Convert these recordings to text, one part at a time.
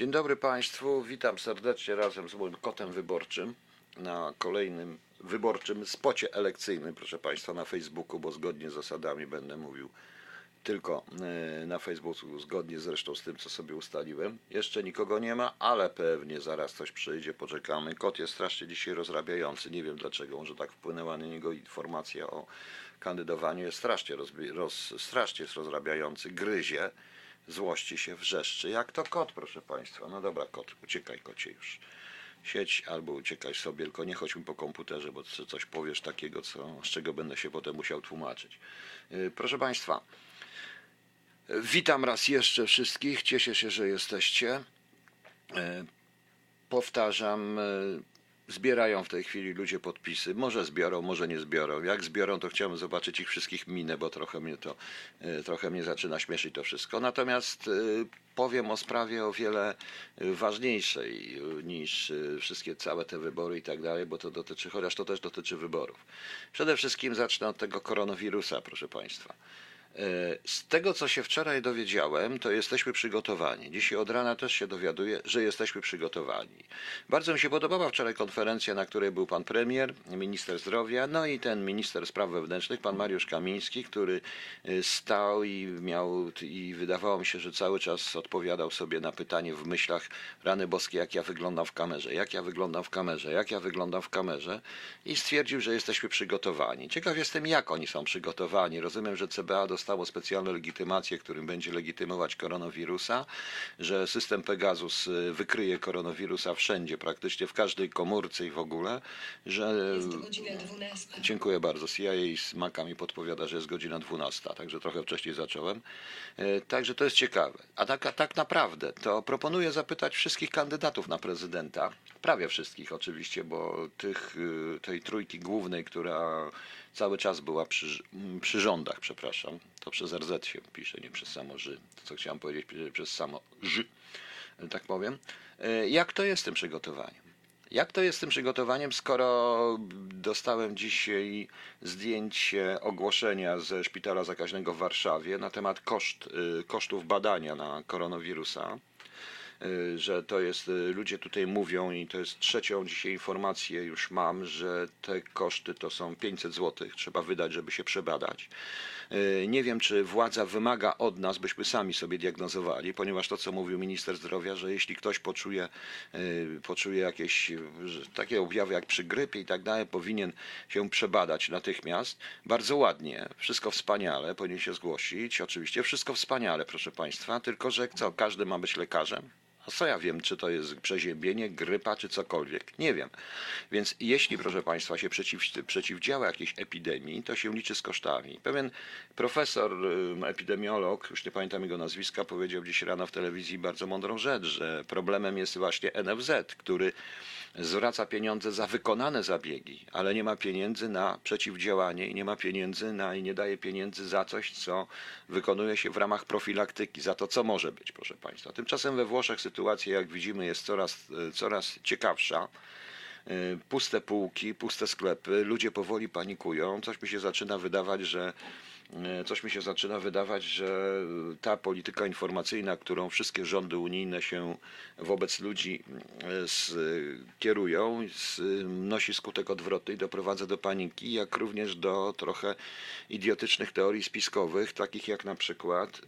Dzień dobry Państwu, witam serdecznie razem z moim kotem wyborczym na kolejnym wyborczym spocie elekcyjnym, proszę Państwa, na Facebooku, bo zgodnie z zasadami będę mówił tylko e, na Facebooku, zgodnie zresztą z tym, co sobie ustaliłem. Jeszcze nikogo nie ma, ale pewnie zaraz coś przyjdzie, poczekamy. Kot jest strasznie dzisiaj rozrabiający, nie wiem dlaczego, może tak wpłynęła na niego informacja o kandydowaniu. Jest strasznie, roz, strasznie jest rozrabiający, gryzie, złości się, wrzeszczy. Jak to kot, proszę Państwa. No dobra, kot, uciekaj kocie już. Siedź albo uciekaj sobie, tylko nie chodź mi po komputerze, bo co- coś powiesz takiego, co, z czego będę się potem musiał tłumaczyć. Yy, Proszę Państwa, Witam raz jeszcze wszystkich. Cieszę się, że jesteście. E, Powtarzam, e, zbierają w tej chwili ludzie podpisy. Może zbiorą, może nie zbiorą. Jak zbiorą, to chciałbym zobaczyć ich wszystkich minę, bo trochę mnie to e, trochę mnie zaczyna śmieszyć to wszystko. Natomiast e, powiem o sprawie o wiele e, ważniejszej niż wszystkie całe te wybory i tak dalej, bo to dotyczy, chociaż to też dotyczy wyborów. Przede wszystkim zacznę od tego koronawirusa, proszę Państwa. E, Z tego, co się wczoraj dowiedziałem, to jesteśmy przygotowani. Dzisiaj od rana też się dowiaduję, że jesteśmy przygotowani. Bardzo mi się podobała wczoraj konferencja, na której był pan premier, minister zdrowia, no i ten minister spraw wewnętrznych, pan Mariusz Kamiński, który e, stał i miał, i wydawało mi się, że cały czas odpowiadał sobie na pytanie w myślach, rany boskie, jak ja wyglądam w kamerze, jak ja wyglądam w kamerze, jak ja wyglądam w kamerze i stwierdził, że jesteśmy przygotowani. Ciekaw jestem, jak oni są przygotowani. Rozumiem, że CBA dostało specjalne legitymacje, którym będzie legitymować koronawirusa, że system Pegasus y, wykryje koronawirusa wszędzie, praktycznie w każdej komórce i w ogóle, że Jest godzina 12. Dziękuję bardzo. CIA z Maka mi podpowiada, że jest godzina 12, także trochę wcześniej zacząłem. E, Także to jest ciekawe. A tak, tak naprawdę to proponuję zapytać wszystkich kandydatów na prezydenta, prawie wszystkich oczywiście, bo tych, y, tej trójki głównej, która cały czas była przy, przy rządach, przepraszam, to przez RZ się pisze, nie przez samo Ży. To co chciałem powiedzieć, przez samo Ży, tak powiem. E, Jak to jest tym przygotowaniem? Jak to jest z tym przygotowaniem, skoro dostałem dzisiaj zdjęcie ogłoszenia ze szpitala zakaźnego w Warszawie na temat koszt, y, kosztów badania na koronawirusa? Y, że to jest, y, ludzie tutaj mówią i to jest trzecią dzisiaj informację już mam, że te koszty to są 500 zł, trzeba wydać, żeby się przebadać. Y, Nie wiem, czy władza wymaga od nas, byśmy sami sobie diagnozowali, ponieważ to, co mówił minister zdrowia, że jeśli ktoś poczuje, poczuje jakieś takie objawy jak przy grypie i tak dalej, powinien się przebadać natychmiast. Bardzo ładnie, wszystko wspaniale, powinien się zgłosić. Oczywiście wszystko wspaniale, proszę Państwa, tylko że co, każdy ma być lekarzem? Co ja wiem, czy to jest przeziębienie, grypa, czy cokolwiek? Nie wiem. Więc jeśli, proszę Państwa, się przeciw, przeciwdziała jakiejś epidemii, to się liczy z kosztami. Pewien profesor, epidemiolog, już nie pamiętam jego nazwiska, powiedział dziś rano w telewizji bardzo mądrą rzecz, że problemem jest właśnie NFZ, który zwraca pieniądze za wykonane zabiegi, ale nie ma pieniędzy na przeciwdziałanie i nie ma pieniędzy na i nie daje pieniędzy za coś, co wykonuje się w ramach profilaktyki, za to, co może być, proszę Państwa. Tymczasem we Włoszech sytuacja, jak widzimy, jest coraz, e, coraz ciekawsza. E, Puste półki, puste sklepy, ludzie powoli panikują. Coś mi się zaczyna wydawać, że coś mi się zaczyna wydawać, że ta polityka informacyjna, którą wszystkie rządy unijne się wobec ludzi e, kierują, nosi skutek odwrotny i doprowadza do paniki, jak również do trochę idiotycznych teorii spiskowych, takich jak na przykład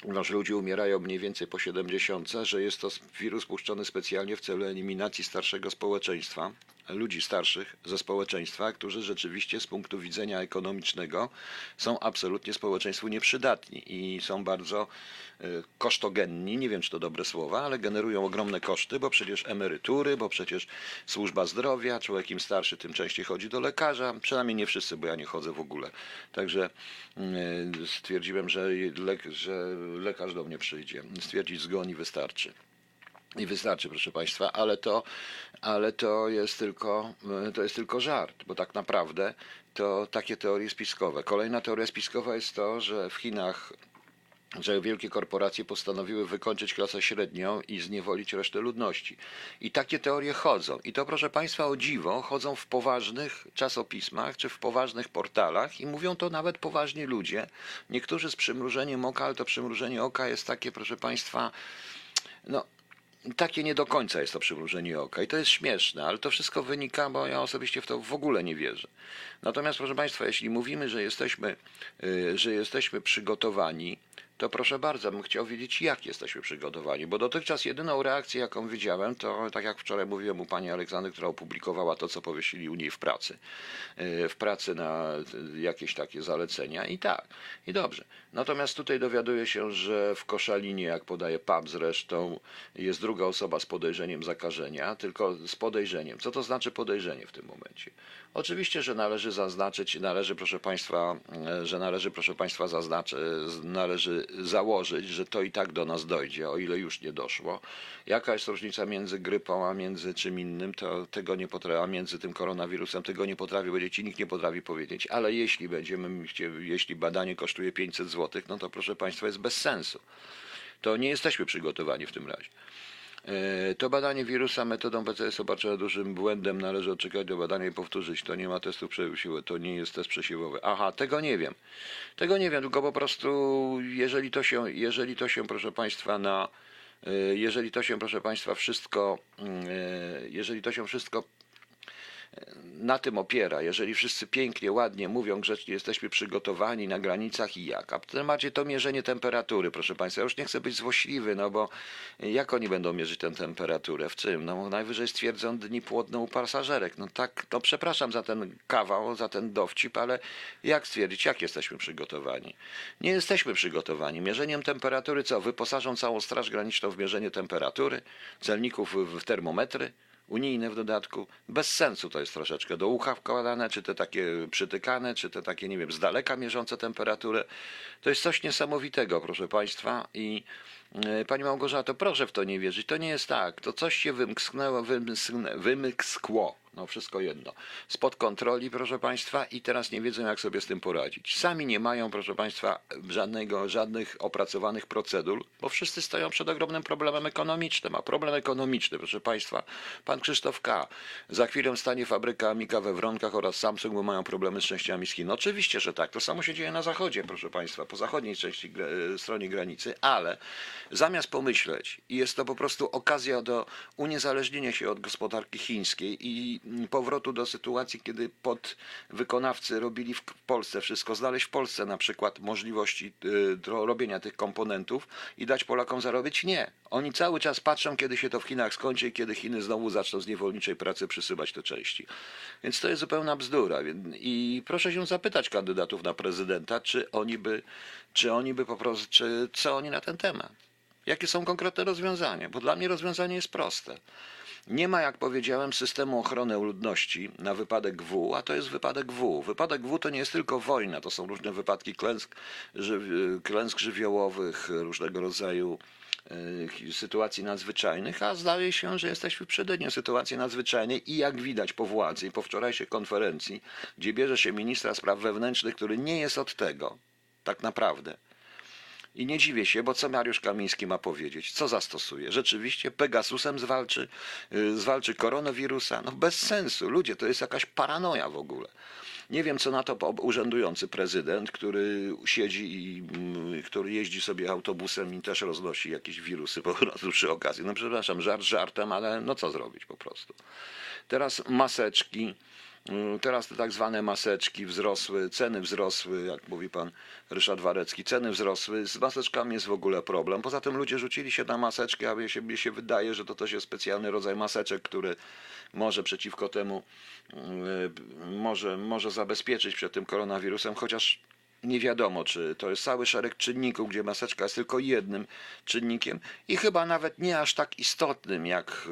Ponieważ ludzie umierają mniej więcej po 70, że jest to wirus puszczony specjalnie w celu eliminacji starszego społeczeństwa, ludzi starszych ze społeczeństwa, którzy rzeczywiście z punktu widzenia ekonomicznego są absolutnie społeczeństwu nieprzydatni i są bardzo e, kosztogenni, nie wiem czy to dobre słowa, ale generują ogromne koszty, bo przecież emerytury, bo przecież służba zdrowia, człowiek im starszy, tym częściej chodzi do lekarza, przynajmniej nie wszyscy, bo ja nie chodzę w ogóle. Także mm, stwierdziłem, że, lek, że lekarz do mnie przyjdzie, stwierdzić zgon i wystarczy. I wystarczy, proszę Państwa, ale to, ale to jest tylko, to jest tylko żart, bo tak naprawdę to takie teorie spiskowe. Kolejna teoria spiskowa jest to, że w Chinach że wielkie korporacje postanowiły wykończyć klasę średnią i zniewolić resztę ludności. I takie teorie chodzą. I to, proszę Państwa, o dziwo, chodzą w poważnych czasopismach czy w poważnych portalach i mówią to nawet poważni ludzie. Niektórzy z przymrużeniem oka, ale to przymrużenie oka jest takie, proszę Państwa, no, takie nie do końca jest to przymrużenie oka i to jest śmieszne, ale to wszystko wynika, bo ja osobiście w to w ogóle nie wierzę. Natomiast proszę Państwa, jeśli mówimy, że jesteśmy, y, że jesteśmy przygotowani, to proszę bardzo, bym chciał wiedzieć, jak jesteśmy przygotowani, bo dotychczas jedyną reakcję, jaką widziałem, to tak jak wczoraj mówiłem u pani Aleksandry, która opublikowała to, co powiesili u niej w pracy, y, w pracy na y, jakieś takie zalecenia i tak, i dobrze. Natomiast tutaj dowiaduję się, że w Koszalinie, jak podaje PAP zresztą, jest druga osoba z podejrzeniem zakażenia, tylko z podejrzeniem. Co to znaczy podejrzenie w tym momencie? Oczywiście, że należy zaznaczyć, należy proszę Państwa, e, że należy proszę Państwa zaznaczyć, należy założyć, że to i tak do nas dojdzie, o ile już nie doszło. Jaka jest różnica między grypą, a między czym innym, to tego nie potrafi, a między tym koronawirusem, tego nie potrafi powiedzieć i nikt nie potrafi powiedzieć, ale jeśli będziemy, jeśli badanie kosztuje 500 zł, no to proszę Państwa jest bez sensu. To nie jesteśmy przygotowani w tym razie. E, To badanie wirusa metodą PCS obarczone dużym błędem. Należy odczekać do badania i powtórzyć. To nie ma testu przesiłowy, to nie jest test przesiłowy. Aha, tego nie wiem. Tego nie wiem, tylko po prostu jeżeli to się, jeżeli to się proszę Państwa na e, jeżeli to się proszę Państwa wszystko mm, e, jeżeli to się wszystko na tym opiera. Jeżeli wszyscy pięknie, ładnie mówią, grzecznie jesteśmy przygotowani na granicach i jak. A w temacie to mierzenie temperatury, proszę Państwa. Ja już nie chcę być złośliwy, no bo jak oni będą mierzyć tę temperaturę? W czym? No najwyżej stwierdzą dni płodne u pasażerek. No tak, no przepraszam za ten kawał, za ten dowcip, ale jak stwierdzić, jak jesteśmy przygotowani? Nie jesteśmy przygotowani. Mierzeniem temperatury co? Wyposażą całą Straż Graniczną w mierzenie temperatury, celników w termometry? Unijne w dodatku. Bez sensu to jest troszeczkę. Do ucha wkładane, czy te takie przytykane, czy te takie, nie wiem, z daleka mierzące temperaturę. To jest coś niesamowitego, proszę Państwa. I e, Pani Małgorzato, proszę w to nie wierzyć. To nie jest tak. To coś się wymknęło, wymsknę. No wszystko jedno. Spod kontroli, proszę Państwa, i teraz nie wiedzą, jak sobie z tym poradzić. Sami nie mają, proszę Państwa, żadnego, żadnych opracowanych procedur, bo wszyscy stoją przed ogromnym problemem ekonomicznym. A problem ekonomiczny, proszę Państwa, pan Krzysztof K. Za chwilę stanie fabryka Amika we Wronkach oraz Samsung, bo mają problemy z częściami z Chin. Oczywiście, że tak. To samo się dzieje na zachodzie, proszę Państwa, po zachodniej części e, stronie granicy, ale zamiast pomyśleć, i jest to po prostu okazja do uniezależnienia się od gospodarki chińskiej i powrotu do sytuacji, kiedy podwykonawcy robili w Polsce wszystko, znaleźć w Polsce na przykład możliwości y, robienia tych komponentów i dać Polakom zarobić? Nie. Oni cały czas patrzą, kiedy się to w Chinach skończy i kiedy Chiny znowu zaczną z niewolniczej pracy przysyłać te części. Więc to jest zupełna bzdura. I proszę się zapytać kandydatów na prezydenta, czy oni by, czy oni by po prostu, czy co oni na ten temat. Jakie są konkretne rozwiązania? Bo dla mnie rozwiązanie jest proste. Nie ma, jak powiedziałem, systemu ochrony ludności na wypadek W, a to jest wypadek W. Wypadek W to nie jest tylko wojna, to są różne wypadki klęsk, klęsk żywiołowych, różnego rodzaju e, sytuacji nadzwyczajnych, a zdaje się, że jesteśmy w przededniu sytuacji nadzwyczajnej i jak widać po władzy i po wczorajszej konferencji, gdzie bierze się ministra spraw wewnętrznych, który nie jest od tego, tak naprawdę. I nie dziwię się, bo co Mariusz Kamiński ma powiedzieć? Co zastosuje? Rzeczywiście Pegasusem zwalczy, y, zwalczy koronawirusa? No bez sensu. Ludzie, to jest jakaś paranoja w ogóle. Nie wiem, co na to urzędujący prezydent, który siedzi i mm, który jeździ sobie autobusem i też roznosi jakieś wirusy po prostu przy okazji. No przepraszam, żart żartem, ale no co zrobić po prostu. Teraz maseczki. Mm, Teraz te tak zwane maseczki wzrosły, ceny wzrosły, jak mówi pan Ryszard Warecki, ceny wzrosły. Z maseczkami jest w ogóle problem. Poza tym ludzie rzucili się na maseczki, a mnie się, się wydaje, że to też jest specjalny rodzaj maseczek, który może przeciwko temu y, może, może zabezpieczyć przed tym koronawirusem, chociaż nie wiadomo, czy to jest cały szereg czynników, gdzie maseczka jest tylko jednym czynnikiem i chyba nawet nie aż tak istotnym, jak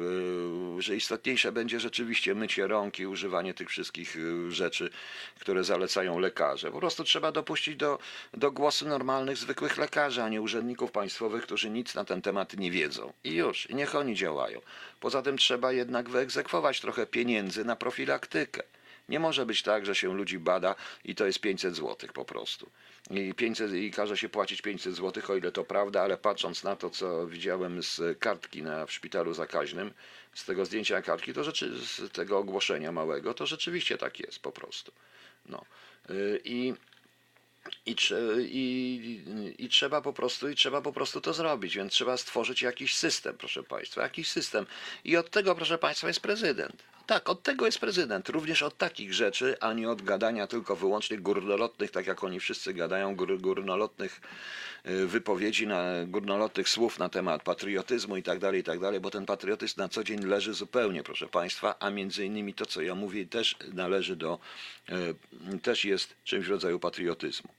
y, że istotniejsze będzie rzeczywiście mycie rąk i używanie tych wszystkich y, rzeczy, które zalecają lekarze. Po prostu trzeba dopuścić do, do głosu normalnych, zwykłych lekarzy, a nie urzędników państwowych, którzy nic na ten temat nie wiedzą. I już, niech oni działają. Poza tym trzeba jednak wyegzekwować trochę pieniędzy na profilaktykę. Nie może być tak, że się ludzi bada i to jest 500 zł po prostu. I, 500, I każe się płacić 500 zł, o ile to prawda, ale patrząc na to, co widziałem z kartki na, w szpitalu zakaźnym, z tego zdjęcia kartki, to rzeczy, z tego ogłoszenia małego, to rzeczywiście tak jest po prostu. No. Y, I I, i, I trzeba po prostu, i trzeba po prostu to zrobić, więc trzeba stworzyć jakiś system, proszę Państwa, jakiś system. I od tego, proszę Państwa, jest prezydent. Tak, od tego jest prezydent. Również od takich rzeczy, a nie od gadania tylko wyłącznie górnolotnych, tak jak oni wszyscy gadają, gór, górnolotnych y, wypowiedzi, na, górnolotnych słów na temat patriotyzmu i tak dalej, i tak dalej, bo ten patriotyzm na co dzień leży zupełnie, proszę Państwa, a między innymi to, co ja mówię, też należy do, y, też jest czymś w rodzaju patriotyzmu.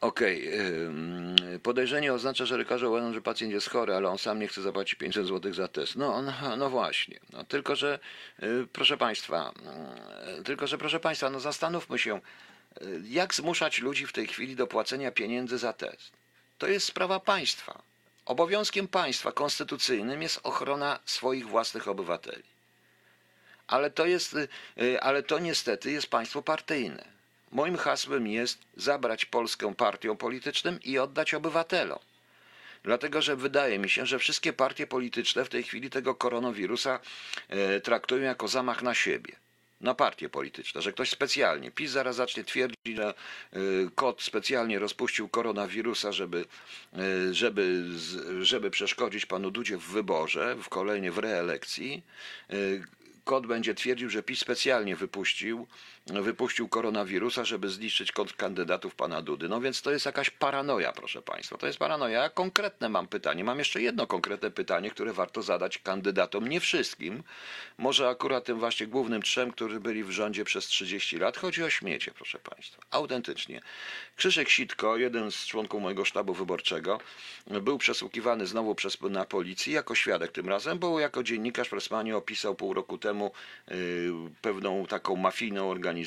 Okej. ym, Podejrzenie oznacza, że lekarze uważają, że pacjent jest chory, ale on sam nie chce zapłacić 500 zł za test. No, no, no właśnie. No, tylko, że y, proszę Państwa, y, tylko, że proszę Państwa, no zastanówmy się, y, jak zmuszać ludzi w tej chwili do płacenia pieniędzy za test. To jest sprawa państwa. Obowiązkiem państwa konstytucyjnym jest ochrona swoich własnych obywateli. Ale to jest, ale to niestety jest państwo partyjne. Moim hasłem jest zabrać Polskę partiom politycznym i oddać obywatelom. Dlatego, że wydaje mi się, że wszystkie partie polityczne w tej chwili tego koronawirusa e, traktują jako zamach na siebie. Na partie polityczne, że ktoś specjalnie, PiS zaraz zacznie twierdzić, że e, kot specjalnie rozpuścił koronawirusa, żeby, e, żeby, żeby przeszkodzić panu Dudzie w wyborze, w kolejnie w reelekcji. Kot będzie twierdził, że PiS specjalnie wypuścił, wypuścił koronawirusa, żeby zniszczyć kontrkandydatów pana Dudy. No więc to jest jakaś paranoja, proszę państwa. To jest paranoja. Ja konkretne mam pytanie. Mam jeszcze jedno konkretne pytanie, które warto zadać kandydatom, nie wszystkim. Może akurat tym właśnie głównym trzem, którzy byli w rządzie przez 30 lat. Chodzi o śmiecie, proszę państwa. Autentycznie. Krzyszek Sitko, jeden z członków mojego sztabu wyborczego, był przesłuchiwany znowu przez, na policji jako świadek tym razem, bo jako dziennikarz Pressmanie opisał pół roku temu y, pewną taką mafijną organizację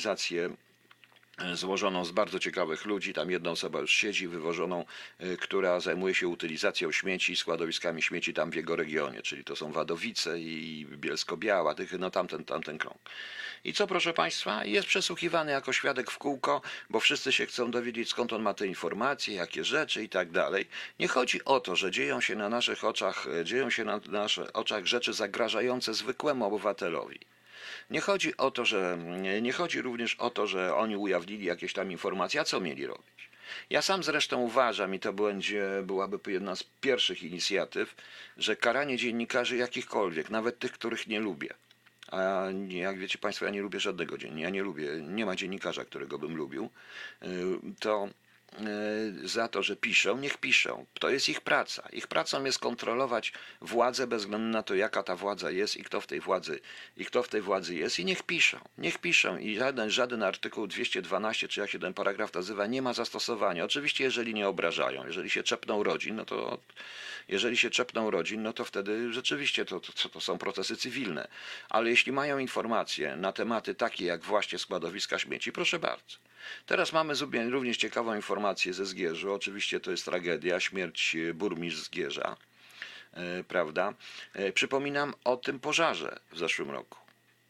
y, złożoną z bardzo ciekawych ludzi. Tam jedna osoba już siedzi, wywożoną, y, która zajmuje się utylizacją śmieci, składowiskami śmieci tam w jego regionie, czyli to są Wadowice i Bielsko-Biała, tych, no tamten, tamten krąg. I co, proszę Państwa, jest przesłuchiwany jako świadek w kółko, bo wszyscy się chcą dowiedzieć, skąd on ma te informacje, jakie rzeczy i tak dalej. Nie chodzi o to, że dzieją się na naszych oczach, e, dzieją się na naszych oczach rzeczy zagrażające zwykłemu obywatelowi. Nie chodzi o to, że nie, chodzi również o to, że oni ujawnili jakieś tam informacje, a co mieli robić? Ja sam zresztą uważam, i to będzie, byłaby jedna z pierwszych inicjatyw, że karanie dziennikarzy jakichkolwiek, nawet tych, których nie lubię, a jak wiecie Państwo, ja nie lubię żadnego dziennika, ja nie lubię, nie ma dziennikarza, którego bym lubił, y, to za to, że piszą, niech piszą. To jest ich praca. Ich pracą jest kontrolować władzę bez względu na to, jaka ta władza jest i kto w tej władzy, i kto w tej władzy jest i niech piszą. Niech piszą i żaden, żaden artykuł 212, czy jak się ten paragraf nazywa, nie ma zastosowania. Oczywiście, jeżeli nie obrażają, jeżeli się czepną rodzin, no to jeżeli się czepną rodzin, no to wtedy rzeczywiście to, to, to są procesy cywilne. Ale jeśli mają informacje na tematy takie jak właśnie składowiska śmieci, proszę bardzo. Teraz mamy również ciekawą informację ze Zgierzu. Oczywiście to jest tragedia, śmierć e, burmistrz Zgierza, e, prawda? E, Przypominam o tym pożarze w zeszłym roku.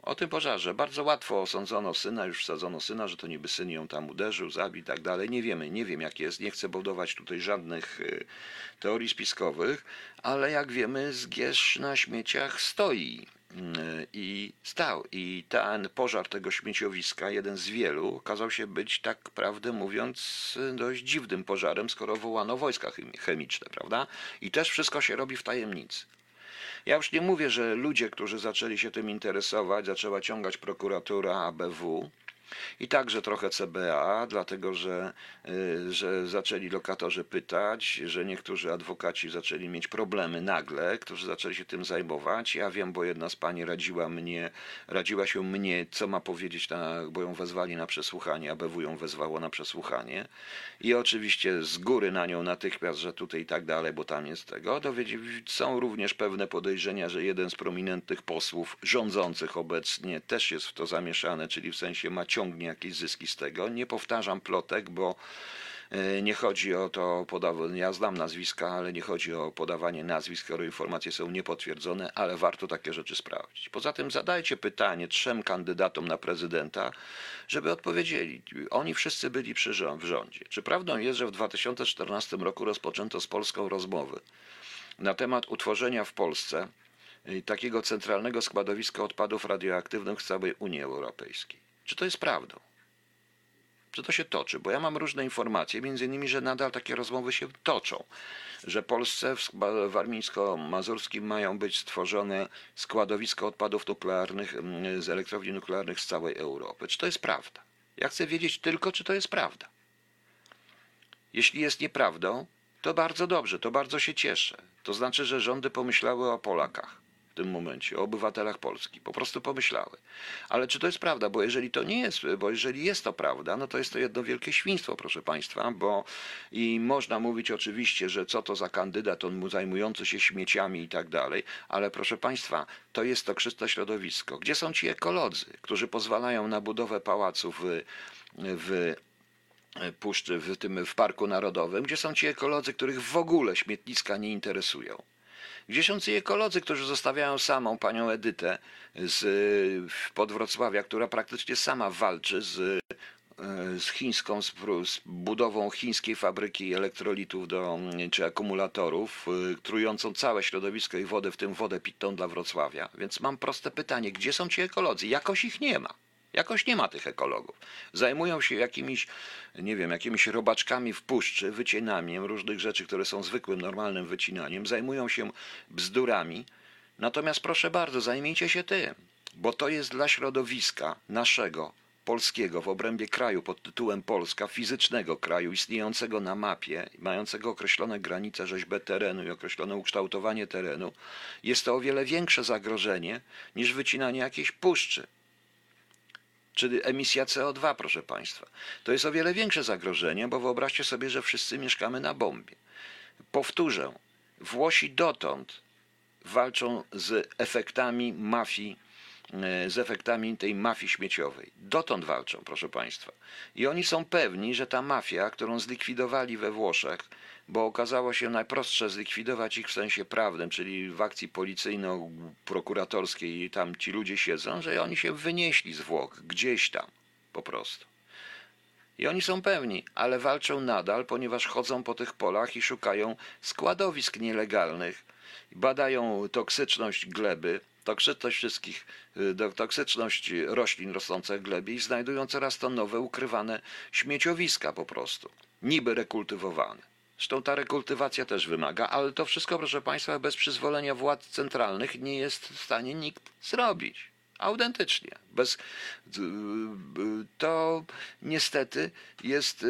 O tym pożarze. Bardzo łatwo osądzono syna, już wsadzono syna, że to niby syn ją tam uderzył, zabił i tak dalej. Nie wiemy, nie wiem jak jest. Nie chcę budować tutaj żadnych teorii spiskowych, ale jak wiemy, Zgierz na śmieciach stoi i stał. I ten pożar tego śmieciowiska, jeden z wielu, okazał się być, tak prawdę mówiąc, y, dość dziwnym pożarem, skoro wołano wojska chemi- chemiczne, prawda? I też wszystko się robi w tajemnicy. Ja już nie mówię, że ludzie, którzy zaczęli się tym interesować, zaczęła ciągać prokuratura ABW i także trochę CBA, dlatego że, y, że zaczęli lokatorzy pytać, że niektórzy adwokaci zaczęli mieć problemy nagle, którzy zaczęli się tym zajmować. Ja wiem, bo jedna z pani radziła mnie, radziła się mnie, co ma powiedzieć, na, bo ją wezwali na przesłuchanie, ABW ją wezwało na przesłuchanie. I oczywiście z góry na nią natychmiast, że tutaj i tak dalej, bo tam jest tego. Dowiedzi, są również pewne podejrzenia, że jeden z prominentnych posłów rządzących obecnie też jest w to zamieszany, czyli w sensie ma ciągnie jakieś zyski z tego. Nie powtarzam plotek, bo e, nie chodzi o to, podaw- ja znam nazwiska, ale nie chodzi o podawanie nazwisk, skoro informacje są niepotwierdzone, ale warto takie rzeczy sprawdzić. Poza tym zadajcie pytanie trzem kandydatom na prezydenta, żeby odpowiedzieli. Oni wszyscy byli przy w rządzie. Czy prawdą jest, że w 2014 roku rozpoczęto z Polską rozmowy na temat utworzenia w Polsce y, takiego centralnego składowiska odpadów radioaktywnych w całej Unii Europejskiej? Czy to jest prawdą? Czy to się toczy? Bo ja mam różne informacje, między innymi, że nadal takie rozmowy się toczą, że Polsce w warmińsko-mazurskim mają być stworzone składowiska odpadów nuklearnych mm, z elektrowni nuklearnych z całej Europy. Czy to jest prawda? Ja chcę wiedzieć tylko, czy to jest prawda. Jeśli jest nieprawdą, to bardzo dobrze, to bardzo się cieszę. To znaczy, że rządy pomyślały o Polakach w tym momencie, o obywatelach Polski. Po prostu pomyślały. Ale czy to jest prawda? Bo jeżeli to nie jest, bo jeżeli jest to prawda, no to jest to jedno wielkie świństwo, proszę Państwa, bo i można mówić oczywiście, że co to za kandydat, on mu zajmujący się śmieciami i tak dalej, ale proszę Państwa, to jest to czyste środowisko. Gdzie są ci ekolodzy, którzy pozwalają na budowę pałaców w, puszczy w tym w Parku Narodowym, gdzie są ci ekolodzy, których w ogóle śmietniska nie interesują. Gdzie są ci ekolodzy, którzy zostawiają samą panią Edytę z Podwrocławia, która praktycznie sama walczy z, z chińską, z, budową chińskiej fabryki elektrolitów do, czy akumulatorów, y, trującą całe środowisko i wodę, w tym wodę pitną dla Wrocławia. Więc mam proste pytanie, gdzie są ci ekolodzy? Jakoś ich nie ma. Jakoś nie ma tych ekologów. Zajmują się jakimiś, nie wiem, jakimiś robaczkami w puszczy, wycinaniem różnych rzeczy, które są zwykłym, normalnym wycinaniem. Zajmują się bzdurami. Natomiast proszę bardzo, zajmijcie się tym, bo to jest dla środowiska naszego, polskiego, w obrębie kraju pod tytułem Polska, fizycznego kraju, istniejącego na mapie, mającego określone granice, rzeźbę terenu i określone ukształtowanie terenu, jest to o wiele większe zagrożenie niż wycinanie jakiejś puszczy czyli emisja CO2, proszę Państwa. To jest o wiele większe zagrożenie, bo wyobraźcie sobie, że wszyscy mieszkamy na bombie. Powtórzę, Włosi dotąd walczą z efektami mafii, e, z efektami tej mafii śmieciowej. Dotąd walczą, proszę Państwa. I oni są pewni, że ta mafia, którą zlikwidowali we Włoszech, bo okazało się najprostsze zlikwidować ich w sensie prawnym, czyli w akcji policyjno-prokuratorskiej tam ci ludzie siedzą, że oni się wynieśli z Włoch, gdzieś tam po prostu. I oni są pewni, ale walczą nadal, ponieważ chodzą po tych polach i szukają składowisk nielegalnych, badają toksyczność gleby, toksyczność wszystkich, y, toksyczność roślin rosnących w glebie i znajdują coraz to nowe, ukrywane śmieciowiska po prostu, niby rekultywowane. Zresztą ta rekultywacja też wymaga, ale to wszystko, proszę Państwa, bez przyzwolenia władz centralnych nie jest w stanie nikt zrobić. Autentycznie. Bez, to niestety jest,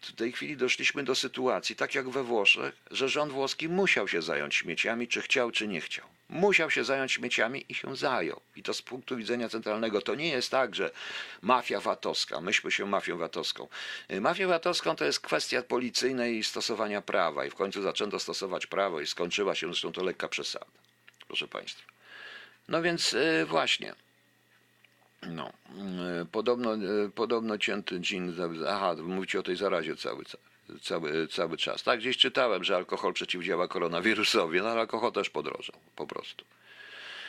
w tej chwili doszliśmy do sytuacji, tak jak we Włoszech, że rząd włoski musiał się zająć śmieciami, czy chciał, czy nie chciał musiał się zająć śmieciami i się zajął. I to z punktu widzenia centralnego to nie jest tak, że mafia VAT-owska, myśmy się mafią VAT-owską. Mafią VAT-owską to jest kwestia policyjnej i stosowania prawa i w końcu zaczęto stosować prawo i skończyła się zresztą to lekka przesada, proszę Państwa. No więc yy, właśnie. No, yy, podobno, podobno cięty dżin, aha, mówicie o tej zarazie cały, cały cały, cały czas. Tak, gdzieś czytałem, że alkohol przeciwdziała koronawirusowi, no ale alkohol też podrożał, po prostu.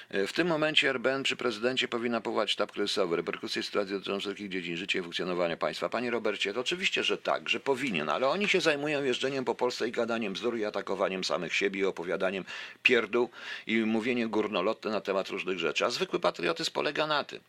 W tym momencie RBN przy prezydencie powinna powołać sztab kryzysowy, reperkusje sytuacji dotyczących wszelkich dziedzin życia i funkcjonowania państwa. Panie Robercie, to oczywiście, że tak, że powinien, ale oni się zajmują jeżdżeniem po Polsce i gadaniem bzdur i atakowaniem samych siebie i opowiadaniem pierdół i mówieniem górnolotne na temat różnych rzeczy. A zwykły patriotyzm polega na tym,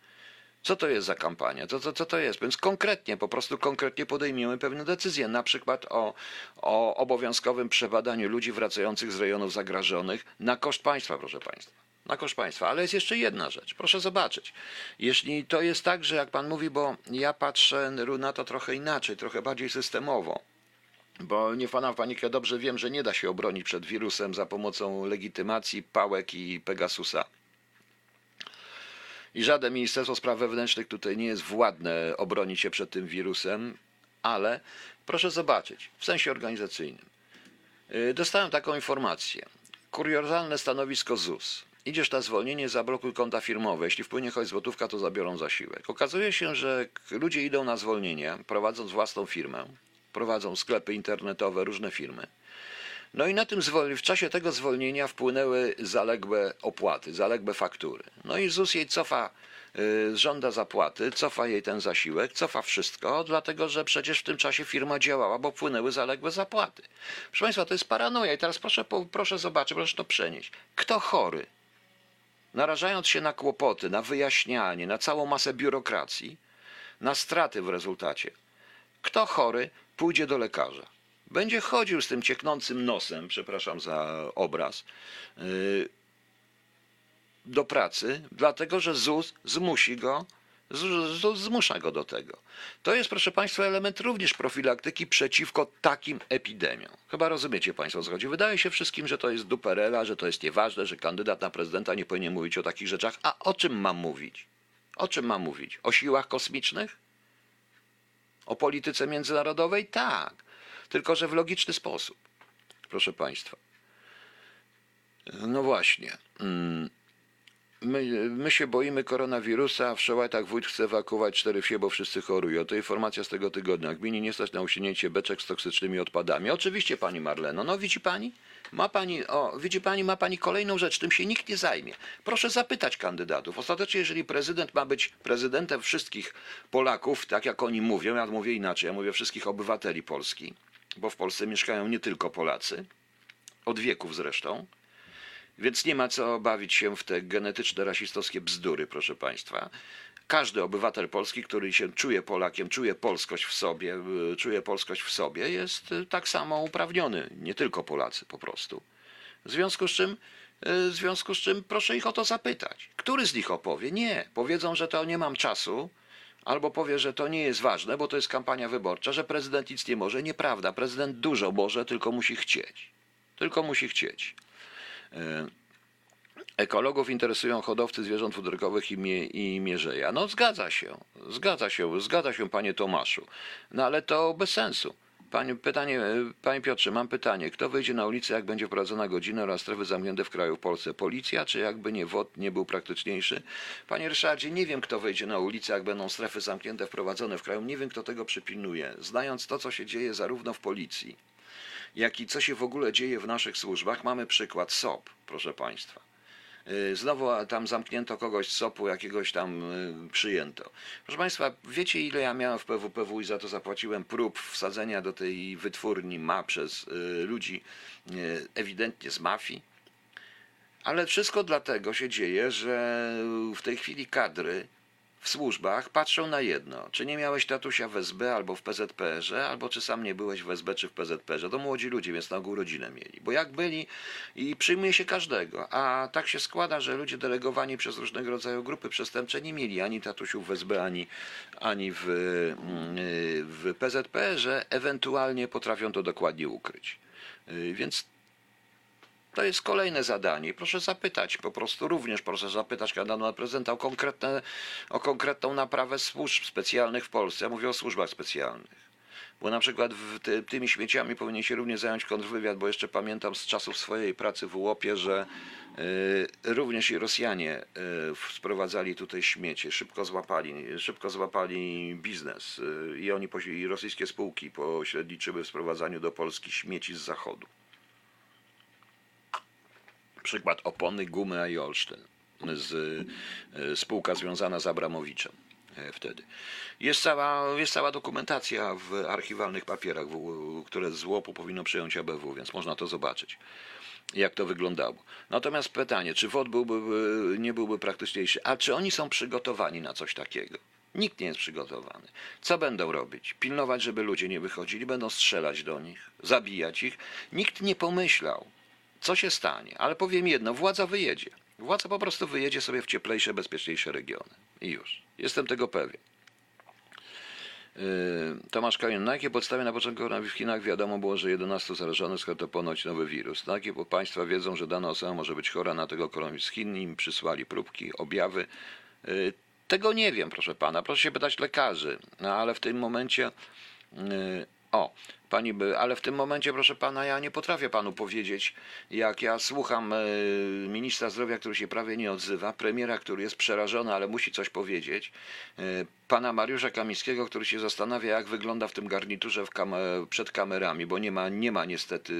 co to jest za kampania? Co, co, co to jest? Więc konkretnie, po prostu konkretnie podejmiemy pewne decyzje, na przykład o, o obowiązkowym przebadaniu ludzi wracających z rejonów zagrożonych na koszt państwa, proszę państwa. Na koszt państwa. Ale jest jeszcze jedna rzecz. Proszę zobaczyć. Jeśli to jest tak, że jak pan mówi, bo ja patrzę na to trochę inaczej, trochę bardziej systemowo. Bo nie pana w panikę dobrze wiem, że nie da się obronić przed wirusem za pomocą legitymacji, pałek i Pegasusa i żadne Ministerstwo Spraw Wewnętrznych tutaj nie jest władne obronić się przed tym wirusem, ale proszę zobaczyć, w sensie organizacyjnym. Y, dostałem taką informację. Kuriozalne stanowisko ZUS. Idziesz na zwolnienie, zablokuj konta firmowe. Jeśli wpłynie choć złotówka, to zabiorą zasiłek. Okazuje się, że ludzie idą na zwolnienie, prowadząc własną firmę, prowadzą sklepy internetowe, różne firmy. No i na tym w czasie tego zwolnienia wpłynęły zaległe opłaty, zaległe faktury. No i ZUS jej cofa, y, żąda zapłaty, cofa jej ten zasiłek, cofa wszystko, dlatego że przecież w tym czasie firma działała, bo wpłynęły zaległe zapłaty. Proszę Państwa, to jest paranoja i teraz proszę, proszę zobaczyć, proszę to przenieść. Kto chory, narażając się na kłopoty, na wyjaśnianie, na całą masę biurokracji, na straty w rezultacie, Kto chory, pójdzie do lekarza. Będzie chodził z tym cieknącym nosem, przepraszam za obraz, yy, do pracy, dlatego że ZUS zmusi go, ZUS zmusza go do tego. To jest, proszę Państwa, element również profilaktyki przeciwko takim epidemiom. Chyba rozumiecie Państwo, o co chodzi. Wydaje się wszystkim, że to jest duperela, że to jest nieważne, że kandydat na prezydenta nie powinien mówić o takich rzeczach. A o czym mam mówić? O czym mam mówić? O siłach kosmicznych? O polityce międzynarodowej? Tak. Tylko, że w logiczny sposób. Proszę Państwa. No właśnie. Mm. My, my się boimy koronawirusa, w Szołajtach wójt chce ewakuować cztery wsie, bo wszyscy chorują. To informacja z tego tygodnia. Gminie nie stać na usunięcie beczek z toksycznymi odpadami. Oczywiście, pani Marleno. No widzi pani? Ma pani, o, widzi pani, ma pani kolejną rzecz, tym się nikt nie zajmie. Proszę zapytać kandydatów. Ostatecznie, jeżeli prezydent ma być prezydentem wszystkich Polaków, tak jak oni mówią, ja mówię inaczej, ja mówię wszystkich obywateli Polski, bo w Polsce mieszkają nie tylko Polacy, od wieków zresztą, więc nie ma co bawić się w te genetyczne, rasistowskie bzdury, proszę Państwa. Każdy obywatel polski, który się czuje Polakiem, czuje polskość w sobie, y, czuje polskość w sobie, jest y, tak samo uprawniony. Nie tylko Polacy po prostu. W związku z czym, y, w związku z czym proszę ich o to zapytać. Który z nich opowie? Nie. Powiedzą, że to nie mam czasu, albo powie, że to nie jest ważne, bo to jest kampania wyborcza, że prezydent nic nie może. Nieprawda. Prezydent dużo może, tylko musi chcieć. Tylko musi chcieć. Ekologów interesują hodowcy zwierząt futerkowych i, mie, i mierzeja. No zgadza się, zgadza się, zgadza się panie Tomaszu. No ale to bez sensu. Panie, pytanie, panie Piotrze, mam pytanie. Kto wyjdzie na ulicę, jak będzie wprowadzona godzina oraz strefy zamknięte w kraju w Polsce? Policja, czy jakby nie WOT nie był praktyczniejszy? Panie Ryszardzie, nie wiem, kto wyjdzie na ulicę, jak będą strefy zamknięte wprowadzone w kraju. Nie wiem, kto tego przypilnuje. Znając to, co się dzieje zarówno w policji, jak i co się w ogóle dzieje w naszych służbach, mamy przykład SOP, proszę państwa. Y, Znowu tam zamknięto kogoś z SOP-u, jakiegoś tam y, przyjęto. Proszę Państwa, wiecie ile ja miałem w PWPW i za to zapłaciłem prób wsadzenia do tej wytwórni ma przez y, ludzi ewidentnie z mafii? Ale wszystko dlatego się dzieje, że w tej chwili kadry w służbach patrzą na jedno. Czy nie miałeś tatusia w SB albo w PZPR-ze, albo czy sam nie byłeś w SB czy w PZPR-ze. To młodzi ludzie, więc na ogół rodzinę mieli. Bo jak byli i przyjmuje się każdego. A tak się składa, że ludzie delegowani przez różnego rodzaju grupy przestępcze nie mieli ani tatusiów w SB, ani, ani w, mm, w PZPR-ze. Ewentualnie potrafią to dokładnie ukryć. Y, Więc to jest kolejne zadanie. Proszę zapytać, po prostu również proszę zapytać kandydata prezydenta o, konkretne, o konkretną naprawę służb specjalnych w Polsce. Ja mówię o służbach specjalnych. Bo na przykład ty, tymi śmieciami powinien się również zająć kontrwywiad, bo jeszcze pamiętam z czasów swojej pracy w Łopie, że y, również i Rosjanie y, sprowadzali tutaj śmiecie, szybko złapali, szybko złapali biznes y, i oni i rosyjskie spółki pośredniczyły w sprowadzaniu do Polski śmieci z zachodu. Przykład opony, gumy, a i Olsztyn. Z, y, spółka związana z Abramowiczem e, wtedy. Jest cała, jest cała dokumentacja w archiwalnych papierach, w, które z łopu powinno przyjąć ABW, więc można to zobaczyć, jak to wyglądało. Natomiast pytanie, czy WOT byłby, y, nie byłby praktyczniejszy, a czy oni są przygotowani na coś takiego? Nikt nie jest przygotowany. Co będą robić? Pilnować, żeby ludzie nie wychodzili, będą strzelać do nich, zabijać ich. Nikt nie pomyślał, co się stanie. Ale powiem jedno, władza wyjedzie. Władza po prostu wyjedzie sobie w cieplejsze, bezpieczniejsze regiony. I już. Jestem tego pewien. Yy, Tomasz Kajen, na jakiej podstawie na początku w Chinach wiadomo było, że 11 zarażonych to ponoć nowy wirus? Na jakie państwa wiedzą, że dana osoba może być chora na tego koronawirusa z Chin? Im przysłali próbki, objawy. Yy, Tego nie wiem, proszę pana. Proszę się pytać lekarzy. No ale w tym momencie. Yy, O, pani by, ale w tym momencie, proszę pana, ja nie potrafię panu powiedzieć, jak ja słucham e, ministra zdrowia, który się prawie nie odzywa, premiera, który jest przerażony, ale musi coś powiedzieć, e, pana Mariusza Kamińskiego, który się zastanawia, jak wygląda w tym garniturze w kam przed kamerami, bo nie ma, nie ma niestety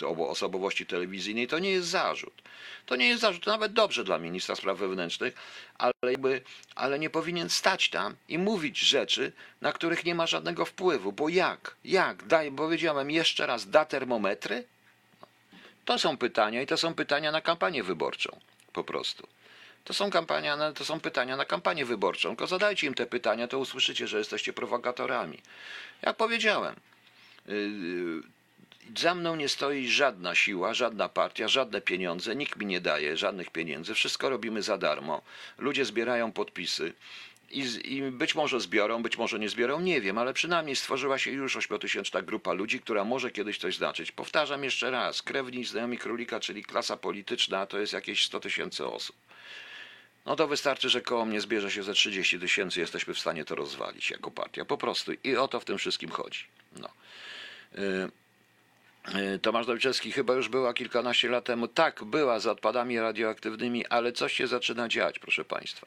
obo- osobowości telewizyjnej, to nie jest zarzut. To nie jest zarzut, nawet dobrze dla ministra spraw wewnętrznych, ale, jakby, ale nie powinien stać tam i mówić rzeczy, na których nie ma żadnego wpływu. Bo jak? Jak? Daj, powiedziałem jeszcze raz, da termometry? To są pytania i to są pytania na kampanię wyborczą. Po prostu. To są kampania, to są pytania na kampanię wyborczą. Tylko zadajcie im te pytania, to usłyszycie, że jesteście prowokatorami. Jak powiedziałem, yy, za mną nie stoi żadna siła, żadna partia, żadne pieniądze, nikt mi nie daje żadnych pieniędzy, wszystko robimy za darmo. Ludzie zbierają podpisy i, i być może zbiorą, być może nie zbiorą, nie wiem, ale przynajmniej stworzyła się już ośmiotysięczna grupa ludzi, która może kiedyś coś znaczyć. Powtarzam jeszcze raz, krewni znajomi królika, czyli klasa polityczna, to jest jakieś 100 tysięcy osób. No to wystarczy, że koło mnie zbierze się ze 30 tysięcy, jesteśmy w stanie to rozwalić jako partia. Po prostu. I o to w tym wszystkim chodzi. No. Y, y, Tomasz Dojczewski chyba już była kilkanaście lat temu. Tak, była z odpadami radioaktywnymi, ale coś się zaczyna dziać, proszę Państwa.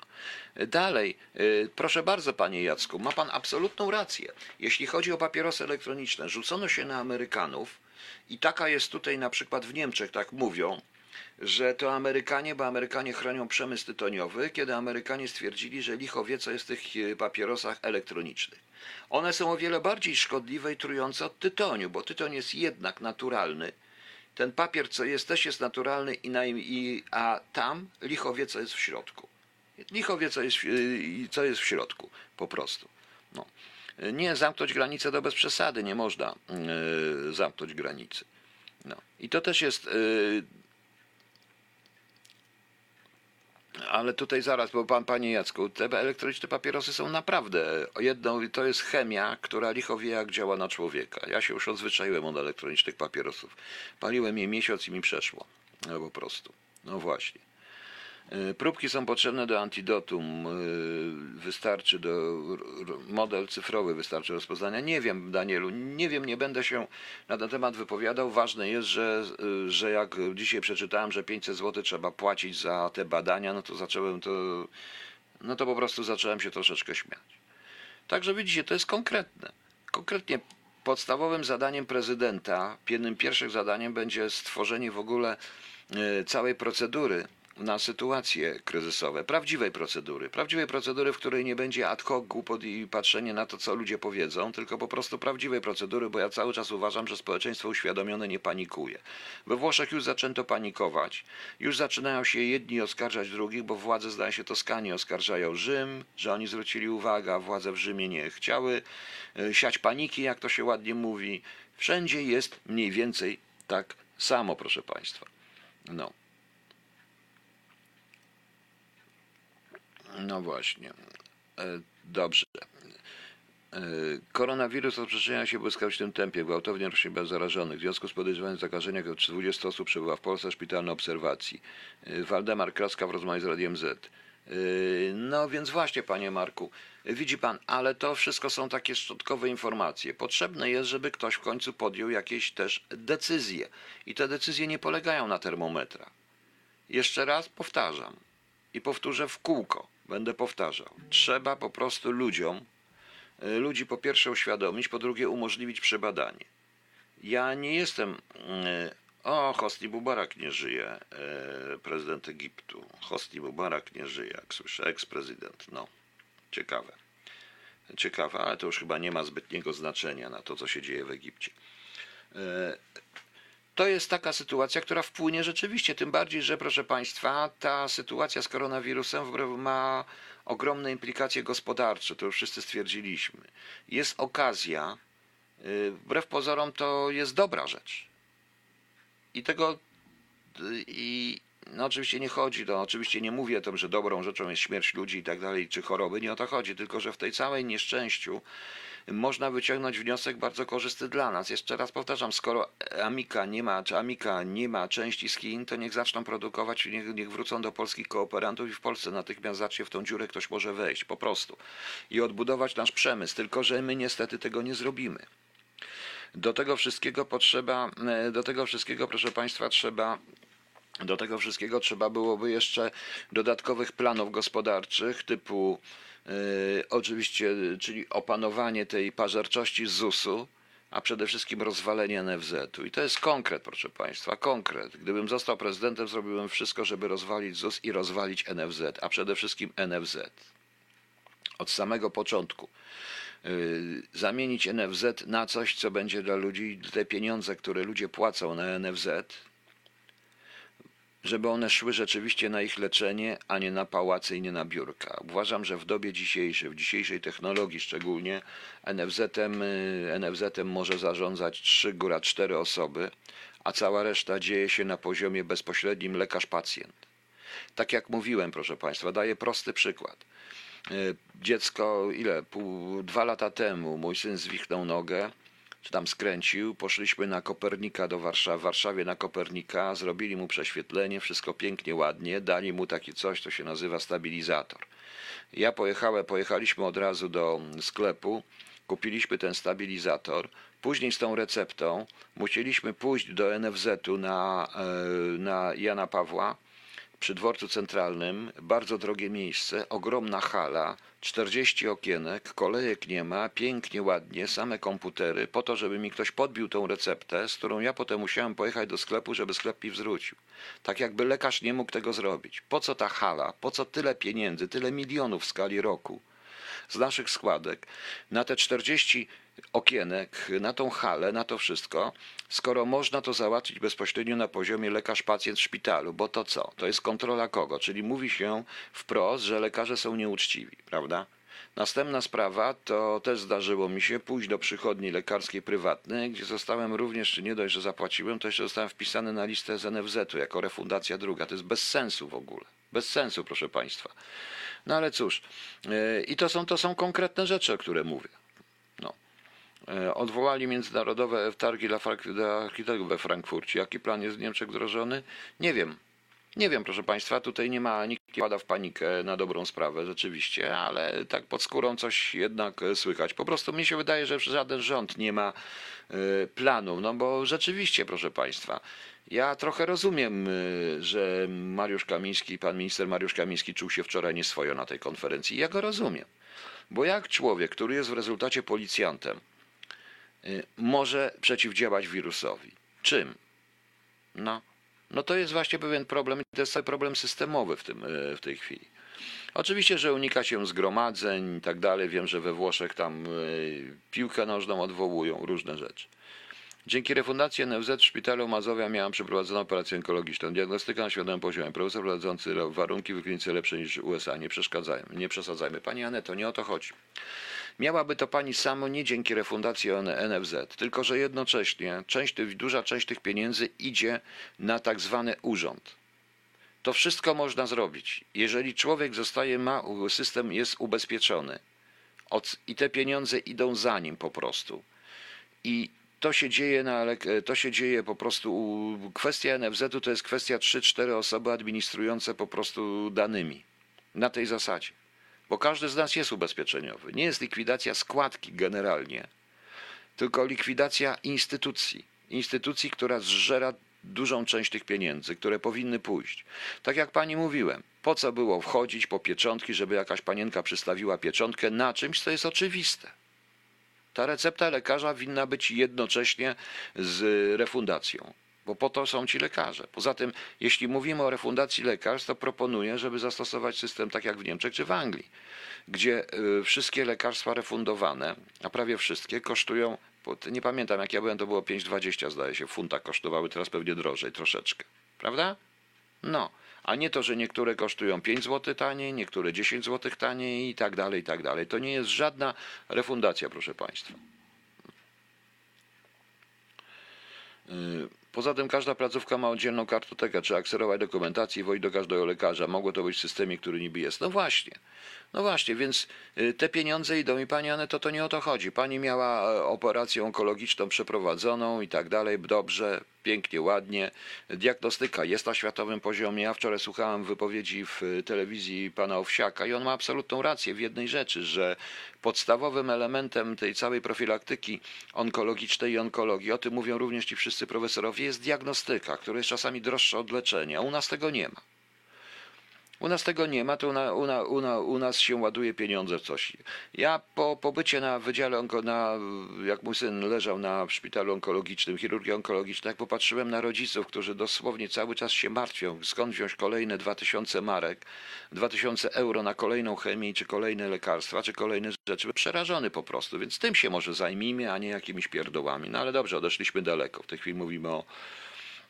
Y, Dalej, y, proszę bardzo, Panie Jacku, ma Pan absolutną rację. Jeśli chodzi o papierosy elektroniczne, rzucono się na Amerykanów i taka jest tutaj na przykład w Niemczech, tak mówią, że to Amerykanie, bo Amerykanie chronią przemysł tytoniowy, kiedy Amerykanie stwierdzili, że licho wie, co jest w tych e, papierosach elektronicznych. One są o wiele bardziej szkodliwe i trujące od tytoniu, bo tytoń jest jednak naturalny. Ten papier, co jest, też jest naturalny, i, na, i, a tam licho wie, co jest w środku. Licho wie, co jest, i co jest w środku, po prostu. No. Nie zamknąć granicy to bez przesady, nie można yy, zamknąć granicy. No. I to też jest yy, Ale tutaj zaraz, bo pan, panie Jacku, te elektroniczne papierosy są naprawdę jedną, to jest chemia, która licho wie jak działa na człowieka. Ja się już odzwyczaiłem od elektronicznych papierosów. Paliłem je miesiąc i mi przeszło. No po prostu. No właśnie. Y, Próbki są potrzebne do antidotum. y, Wystarczy do model cyfrowy, wystarczy rozpoznania. Nie wiem, Danielu, nie wiem, nie będę się na ten temat wypowiadał. Ważne jest, że, y, że jak dzisiaj przeczytałem, że 500 zł trzeba płacić za te badania, no to zacząłem to, no to po prostu zacząłem się troszeczkę śmiać. Także widzicie, to jest konkretne. Konkretnie podstawowym zadaniem prezydenta, jednym pierwszych zadaniem będzie stworzenie w ogóle e, całej procedury na sytuacje kryzysowe, prawdziwej procedury, prawdziwej procedury, w której nie będzie ad hoc głupot i patrzenie na to, co ludzie powiedzą, tylko po prostu prawdziwej procedury, bo ja cały czas uważam, że społeczeństwo uświadomione nie panikuje. We Włoszech już zaczęto panikować, już zaczynają się jedni oskarżać drugich, bo władze, zdaje się, Toskanii oskarżają Rzym, że oni zwrócili uwagę, a władze w Rzymie nie chciały e, siać paniki, jak to się ładnie mówi. Wszędzie jest mniej więcej tak samo, proszę Państwa. No. No właśnie. E, Dobrze. E, Koronawirus rozprzestrzenia się w błyskawicznym tempie, gwałtownie rośnie bez zarażonych. W związku z podejrzewaniem zakażenia około 20 osób przebywa w Polsce szpitalnej obserwacji. E, Waldemar Kraska w rozmowie z Radiem Z. No więc właśnie, panie Marku, widzi pan, ale to wszystko są takie szczątkowe informacje. Potrzebne jest, żeby ktoś w końcu podjął jakieś też decyzje. I te decyzje nie polegają na termometrach. Jeszcze raz powtarzam i powtórzę w kółko, będę powtarzał. Trzeba po prostu ludziom, y, ludzi po pierwsze uświadomić, po drugie umożliwić przebadanie. Ja nie jestem. y, O, Hosni Mubarak nie żyje, y, prezydent Egiptu. Hosni Mubarak nie żyje, jak słyszę, eks-prezydent. No, ciekawe. Ciekawe, ale to już chyba nie ma zbytniego znaczenia na to, co się dzieje w Egipcie. To jest taka sytuacja, która wpłynie rzeczywiście, tym bardziej, że proszę Państwa, ta sytuacja z koronawirusem ma ogromne implikacje gospodarcze, to już wszyscy stwierdziliśmy. Jest okazja, y, wbrew pozorom to jest dobra rzecz. I tego y, i no oczywiście nie chodzi, to oczywiście nie mówię o tym, że dobrą rzeczą jest śmierć ludzi i tak dalej, czy choroby, nie o to chodzi, tylko że w tej całej nieszczęściu można wyciągnąć wniosek bardzo korzystny dla nas. Jeszcze raz powtarzam, skoro Amika nie ma, czy Amika nie ma części z Chin, to niech zaczną produkować, niech, niech wrócą do polskich kooperantów i w Polsce natychmiast zacznie w tą dziurę ktoś może wejść, po prostu. I odbudować nasz przemysł, tylko że my niestety tego nie zrobimy. Do tego wszystkiego potrzeba, e, do tego wszystkiego, proszę Państwa, trzeba do tego wszystkiego trzeba byłoby jeszcze dodatkowych planów gospodarczych typu oczywiście, czyli opanowanie tej pażerczości ZUS-u, a przede wszystkim rozwalenie NFZ-u. I to jest konkret, proszę Państwa, konkret. Gdybym został prezydentem, zrobiłbym wszystko, żeby rozwalić ZUS i rozwalić NFZ, a przede wszystkim NFZ. Od samego początku. Y, Zamienić NFZ na coś, co będzie dla ludzi, te pieniądze, które ludzie płacą na NFZ, żeby one szły rzeczywiście na ich leczenie, a nie na pałace i nie na biurka. Uważam, że w dobie dzisiejszej, w dzisiejszej technologii szczególnie, NFZ-em, y, NFZ-em może zarządzać 3, góra 4 osoby, a cała reszta dzieje się na poziomie bezpośrednim lekarz-pacjent. Tak jak mówiłem, proszę Państwa, daję prosty przykład. Y, Dziecko, ile? Pół, dwa lata temu mój syn zwichnął nogę, czy tam skręcił, poszliśmy na Kopernika do Warszawy, w Warszawie na Kopernika, zrobili mu prześwietlenie, wszystko pięknie, ładnie, dali mu takie coś, to się nazywa stabilizator. Ja pojechałem, pojechaliśmy od razu do sklepu, kupiliśmy ten stabilizator, później z tą receptą musieliśmy pójść do NFZ-u na, e, na Jana Pawła, przy dworcu centralnym, bardzo drogie miejsce, ogromna hala, 40 okienek, kolejek nie ma, pięknie, ładnie, same komputery, po to, żeby mi ktoś podbił tą receptę, z którą ja potem musiałem pojechać do sklepu, żeby sklep mi zwrócił. Tak jakby lekarz nie mógł tego zrobić. Po co ta hala? Po co tyle pieniędzy, tyle milionów w skali roku? Z naszych składek na te 40 okienek, na tą halę, na to wszystko, skoro można to załatwić bezpośrednio na poziomie lekarz-pacjent w szpitalu, bo to co? To jest kontrola kogo? Czyli mówi się wprost, że lekarze są nieuczciwi, prawda? Następna sprawa to też zdarzyło mi się pójść do przychodni lekarskiej prywatnej, gdzie zostałem również, nie dość, że zapłaciłem, to jeszcze zostałem wpisany na listę z NFZ-u jako refundacja druga. To jest bez sensu w ogóle. Bez sensu, proszę Państwa. No ale cóż, e, i to są, to są konkretne rzeczy, o które mówię. No. E, Odwołali międzynarodowe targi dla dla architektów we Frankfurcie. Jaki plan jest w Niemczech wdrożony? Nie wiem. Nie wiem, proszę Państwa, tutaj nie ma, nikt nie pada w panikę na dobrą sprawę, rzeczywiście, ale tak pod skórą coś jednak e, słychać. Po prostu mi się wydaje, że żaden rząd nie ma planu, no bo rzeczywiście, proszę Państwa, ja trochę rozumiem, e, że Mariusz Kamiński, pan minister Mariusz Kamiński czuł się wczoraj nieswojo na tej konferencji. Ja go rozumiem. Bo jak człowiek, który jest w rezultacie policjantem, y, może przeciwdziałać wirusowi? Czym? No, no to jest właśnie pewien problem, to jest problem systemowy w, tym, y, w tej chwili. Oczywiście, że unika się zgromadzeń i tak dalej. Wiem, że we Włoszech tam y, piłkę nożną odwołują, różne rzeczy. Dzięki refundacji NFZ w szpitalu Mazowia miałem przeprowadzoną operację onkologiczną. Diagnostyka na świadomym poziomie. Profesor prowadzący warunki w klinice lepsze niż USA. Nie przeszkadzajmy, nie przesadzajmy. Pani Aneto, nie o to chodzi. Miałaby to pani samo nie dzięki refundacji NFZ, tylko że jednocześnie część, duża część tych pieniędzy idzie na tak zwany urząd. To wszystko można zrobić. Jeżeli człowiek zostaje, ma, system jest ubezpieczony od, i te pieniądze idą za nim po prostu. I to się dzieje na, lek- to się dzieje po prostu, kwestia NFZ-u to jest kwestia 3-4 osoby administrujące po prostu danymi. Na tej zasadzie. Bo każdy z nas jest ubezpieczeniowy. Nie jest likwidacja składki generalnie, tylko likwidacja instytucji. Instytucji, która zżera dużą część tych pieniędzy, które powinny pójść. Tak jak pani mówiłem, po co było wchodzić po pieczątki, żeby jakaś panienka przystawiła pieczątkę na czymś, co jest oczywiste. Ta recepta lekarza winna być jednocześnie z refundacją, bo po to są ci lekarze. Poza tym, jeśli mówimy o refundacji lekarstw, to proponuję, żeby zastosować system tak jak w Niemczech czy w Anglii, gdzie y, wszystkie lekarstwa refundowane, a prawie wszystkie, kosztują, nie pamiętam jak ja byłem, to było 5,20 zdaje się, funta kosztowały, teraz pewnie drożej troszeczkę. Prawda? No, a nie to, że niektóre kosztują 5 zł taniej, niektóre 10 zł taniej i tak dalej, i tak dalej. To nie jest żadna refundacja, proszę Państwa. Yy, Poza tym każda placówka ma oddzielną kartotekę, trzeba kserować dokumentację i wozić do każdego lekarza. Mogło to być w systemie, który niby jest. No właśnie, no właśnie, więc y, te pieniądze idą i pani Aneto, to nie o to chodzi. Pani miała e, operację onkologiczną przeprowadzoną i tak dalej, dobrze, pięknie, ładnie. Diagnostyka jest na światowym poziomie. Ja wczoraj słuchałem wypowiedzi w y, telewizji pana Owsiaka i on ma absolutną rację w jednej rzeczy, że podstawowym elementem tej całej profilaktyki onkologicznej i onkologii, o tym mówią również ci wszyscy profesorowie, jest diagnostyka, która jest czasami droższa od leczenia. U nas tego nie ma. U nas tego nie ma, to u, na, u, na, u, na, u nas się ładuje pieniądze w coś. Ja po pobycie na wydziale, onko, na, jak mój syn leżał na szpitalu onkologicznym, chirurgii onkologicznej, jak popatrzyłem na rodziców, którzy dosłownie cały czas się martwią, skąd wziąć kolejne 2000 marek, 2000 euro na kolejną chemię, czy kolejne lekarstwa, czy kolejne rzeczy, przerażony po prostu, więc tym się może zajmijmy, a nie jakimiś pierdołami. No ale dobrze, odeszliśmy daleko. W tej chwili mówimy o...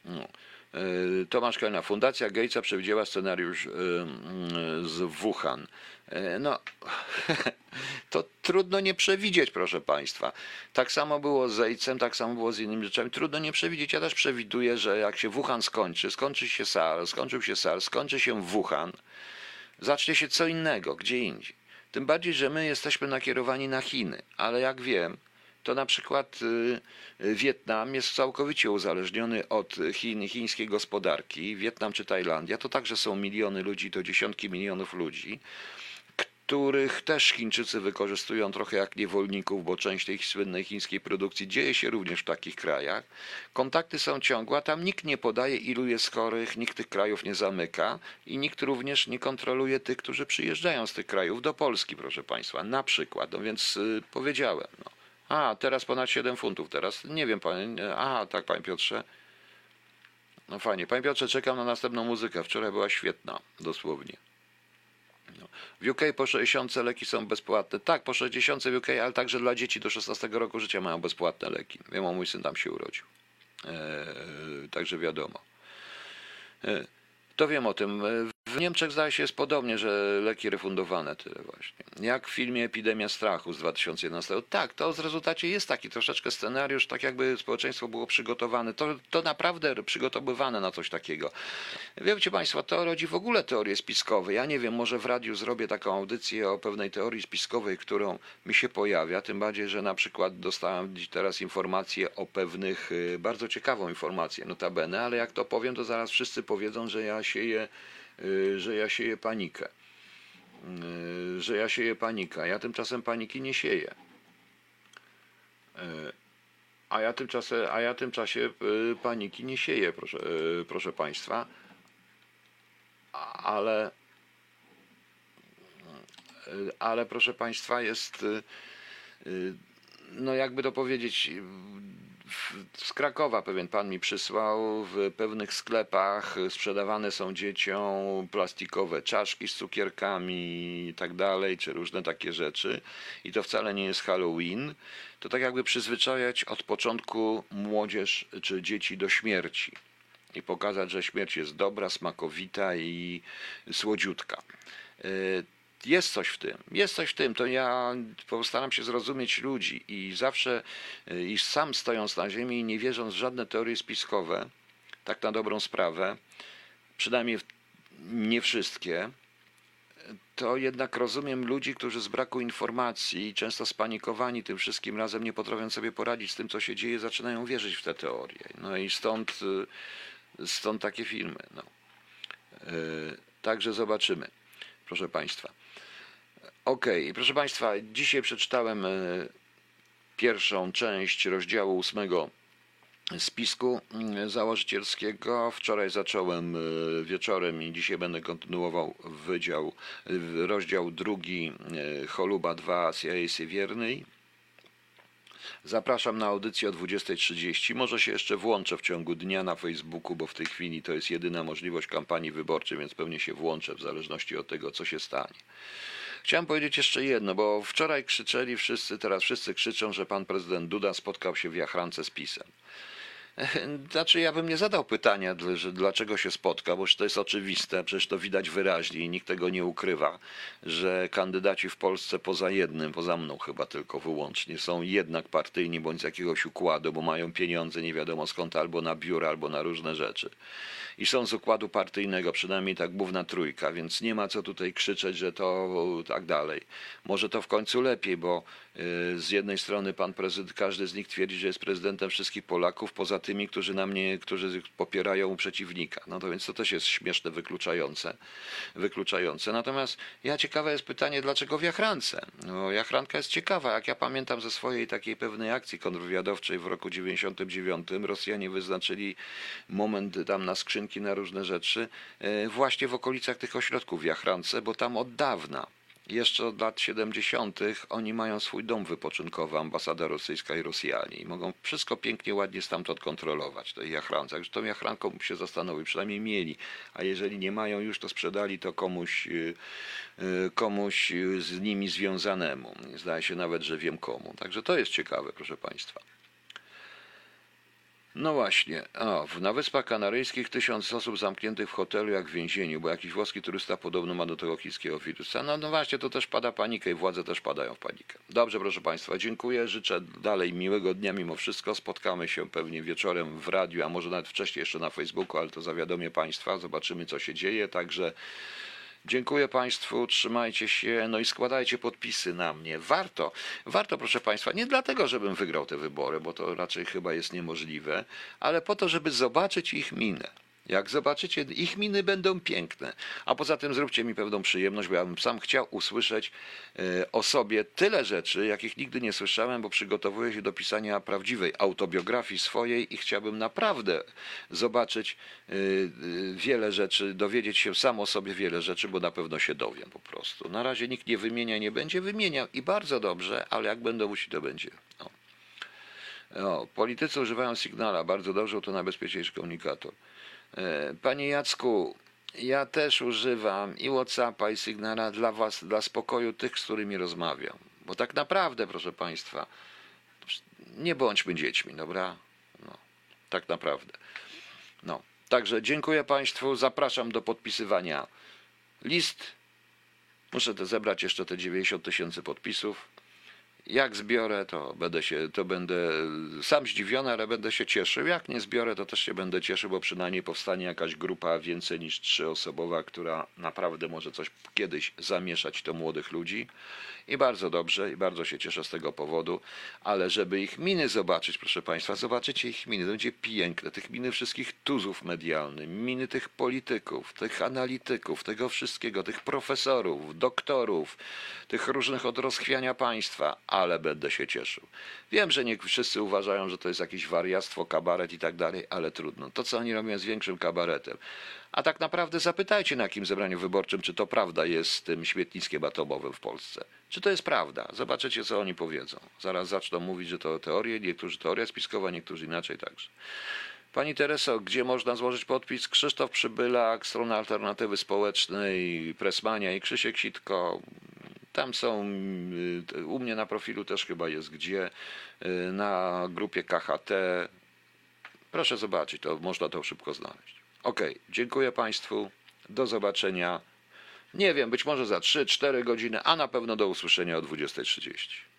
No. E, Tomasz Kalina. Fundacja Gatesa przewidziała scenariusz e, mm, z Wuhan. E, No, to trudno nie przewidzieć, proszę Państwa. Tak samo było z AIDS-em, tak samo było z innymi rzeczami. Trudno nie przewidzieć. Ja też przewiduję, że jak się Wuhan skończy, skończy się SARS, skończył się SARS, skończy się Wuhan, zacznie się co innego, gdzie indziej. Tym bardziej, że my jesteśmy nakierowani na Chiny, ale jak wiem, to na przykład y, y, Wietnam jest całkowicie uzależniony od Chin, chińskiej gospodarki. Wietnam czy Tajlandia to także są miliony ludzi, to dziesiątki milionów ludzi, których też Chińczycy wykorzystują trochę jak niewolników, bo część tej słynnej chińskiej produkcji dzieje się również w takich krajach. Kontakty są ciągłe, a tam nikt nie podaje, ilu jest chorych, nikt tych krajów nie zamyka i nikt również nie kontroluje tych, którzy przyjeżdżają z tych krajów do Polski, proszę Państwa, na przykład. No więc y, powiedziałem, no. A, teraz ponad 7 funtów, teraz nie wiem, panie. A, tak, panie Piotrze. No fajnie. Panie Piotrze, czekam na następną muzykę. Wczoraj była świetna, dosłownie. No. W UK po 60 leki są bezpłatne. Tak, po 60 w UK, ale także dla dzieci do 16 roku życia mają bezpłatne leki. Wiem, mój syn tam się urodził. Eee, także wiadomo. Eee, to wiem o tym. W Niemczech zdaje się jest podobnie, że leki refundowane tyle właśnie. Jak w filmie Epidemia Strachu z 2011. Tak, to w rezultacie jest taki troszeczkę scenariusz, tak jakby społeczeństwo było przygotowane. To, to naprawdę przygotowywane na coś takiego. Wiecie Państwo, to rodzi w ogóle teorie spiskowe. Ja nie wiem, może w radiu zrobię taką audycję o pewnej teorii spiskowej, którą mi się pojawia. Tym bardziej, że na przykład dostałem teraz informację o pewnych, y, bardzo ciekawą informację, notabene, ale jak to powiem, to zaraz wszyscy powiedzą, że ja sieję, y, że ja sieję panikę. Y, Że ja sieję panikę. Ja tymczasem paniki nie sieję. Y, A ja tymczasem, a ja tymczasie y, paniki nie sieję, proszę, y, proszę Państwa. Ale, y, ale proszę Państwa, jest, y, y, no jakby to powiedzieć, y, z Krakowa pewien pan mi przysłał, w pewnych sklepach sprzedawane są dzieciom plastikowe czaszki z cukierkami i tak dalej, czy różne takie rzeczy. I to wcale nie jest Halloween. To tak jakby przyzwyczajać od początku młodzież czy dzieci do śmierci i pokazać, że śmierć jest dobra, smakowita i słodziutka. Jest coś w tym, jest coś w tym, to ja postaram się zrozumieć ludzi i zawsze, y, i sam stojąc na ziemi i nie wierząc w żadne teorie spiskowe, tak na dobrą sprawę, przynajmniej nie wszystkie, to jednak rozumiem ludzi, którzy z braku informacji, często spanikowani tym wszystkim razem, nie potrafią sobie poradzić z tym, co się dzieje, zaczynają wierzyć w te teorie. No i stąd, y, stąd takie filmy. No. Y, Także zobaczymy, proszę Państwa. Okej, proszę Państwa, dzisiaj przeczytałem y, pierwszą część rozdziału ósmego spisku mm, założycielskiego. Wczoraj zacząłem y, wieczorem i dzisiaj będę kontynuował wydział, y, rozdział drugi Choluba 2 CIA Siewiernej. Zapraszam na audycję o 20.30. Może się jeszcze włączę w ciągu dnia na Facebooku, bo w tej chwili to jest jedyna możliwość kampanii wyborczej, więc pewnie się włączę w zależności od tego, co się stanie. Chciałem powiedzieć jeszcze jedno, bo wczoraj krzyczeli wszyscy, teraz wszyscy krzyczą, że pan prezydent Duda spotkał się w Jachrance z PiSem. Znaczy, ja bym nie zadał pytania, dlaczego się spotka, bo to jest oczywiste, przecież to widać wyraźnie i nikt tego nie ukrywa, że kandydaci w Polsce poza jednym, poza mną chyba tylko wyłącznie, są jednak partyjni bądź z jakiegoś układu, bo mają pieniądze nie wiadomo skąd, albo na biura, albo na różne rzeczy. I są z układu partyjnego, przynajmniej tak główna trójka, więc nie ma co tutaj krzyczeć, że to tak dalej. Może to w końcu lepiej, bo z jednej strony pan prezydent, każdy z nich twierdzi, że jest prezydentem wszystkich Polaków, poza tymi, którzy na mnie, którzy popierają przeciwnika. No to więc to też jest śmieszne, wykluczające. wykluczające. Natomiast ja ciekawe jest pytanie, dlaczego w Jachrance? No, Jachranka jest ciekawa. Jak ja pamiętam ze swojej takiej pewnej akcji kontrwywiadowczej w roku 99, Rosjanie wyznaczyli moment tam na skrzynki, na różne rzeczy, e, właśnie w okolicach tych ośrodków w Jachrance, bo tam od dawna jeszcze od lat 70. oni mają swój dom wypoczynkowy, ambasada rosyjska i Rosjanie i mogą wszystko pięknie, ładnie stamtąd kontrolować, to jachrance. Także tą jachranką się zastanowił, przynajmniej mieli, a jeżeli nie mają już, to sprzedali to komuś, y, y, komuś y, z nimi związanemu. Zdaje się nawet, że wiem komu. Także to jest ciekawe, proszę Państwa. No właśnie, w- na Wyspach Kanaryjskich tysiąc osób zamkniętych w hotelu jak w więzieniu, bo jakiś włoski turysta podobno ma do tego chińskiego wirusa. No, no właśnie, to też pada panika i władze też padają w panikę. Dobrze, proszę Państwa, dziękuję, życzę dalej miłego dnia mimo wszystko. Spotkamy się pewnie wieczorem w radiu, a może nawet wcześniej jeszcze na Facebooku, ale to zawiadomię Państwa, zobaczymy co się dzieje, także... Dziękuję Państwu, trzymajcie się, no i składajcie podpisy na mnie. Warto, warto, proszę Państwa, nie dlatego, żebym wygrał te wybory, bo to raczej chyba jest niemożliwe, ale po to, żeby zobaczyć ich minę. Jak zobaczycie, ich miny będą piękne. A poza tym zróbcie mi pewną przyjemność, bo ja bym sam chciał usłyszeć e, o sobie tyle rzeczy, jakich nigdy nie słyszałem, bo przygotowuję się do pisania prawdziwej autobiografii swojej i chciałbym naprawdę zobaczyć e, e, wiele rzeczy, dowiedzieć się sam o sobie wiele rzeczy, bo na pewno się dowiem po prostu. Na razie nikt nie wymienia, nie będzie wymieniał i bardzo dobrze, ale jak będą musi, to będzie. O. O, politycy używają Signala, bardzo dobrze, to najbezpieczniejszy komunikator. E, Panie Jacku, ja też używam i Whatsappa, i Signala dla Was, dla spokoju tych, z którymi rozmawiam. Bo tak naprawdę, proszę Państwa, nie bądźmy dziećmi, dobra? No, tak naprawdę. No, także dziękuję Państwu, zapraszam do podpisywania list. Muszę to zebrać jeszcze te 90 tysięcy podpisów. Jak zbiorę, to będę się, to będę sam zdziwiony, ale będę się cieszył. Jak nie zbiorę, to też się będę cieszył, bo przynajmniej powstanie jakaś grupa więcej niż trzyosobowa, która naprawdę może coś kiedyś zamieszać do młodych ludzi. I bardzo dobrze, i bardzo się cieszę z tego powodu, ale żeby ich miny zobaczyć, proszę Państwa, zobaczycie ich miny, to będzie piękne, tych miny wszystkich tuzów medialnych, miny tych polityków, tych analityków, tego wszystkiego, tych profesorów, doktorów, tych różnych od rozchwiania państwa, ale będę się cieszył. Wiem, że nie wszyscy uważają, że to jest jakieś wariactwo, kabaret i tak dalej, ale trudno. To, co oni robią, jest większym kabaretem. A tak naprawdę zapytajcie na jakim zebraniu wyborczym, czy to prawda jest z tym śmietniskiem atomowym w Polsce. Czy to jest prawda? Zobaczycie, co oni powiedzą. Zaraz zaczną mówić, że to teorie, niektórzy teoria spiskowa, niektórzy inaczej także. Pani Tereso, gdzie można złożyć podpis? Krzysztof Przybylak, strona Alternatywy Społecznej, Presmania i Krzysiek Sitko. Tam są, y, u mnie na profilu też chyba jest gdzie, y, na grupie KHT. Proszę zobaczyć, to można to szybko znaleźć. Ok, dziękuję Państwu. Do zobaczenia. Nie wiem, być może za 3-4 godziny, a na pewno do usłyszenia o 20.30.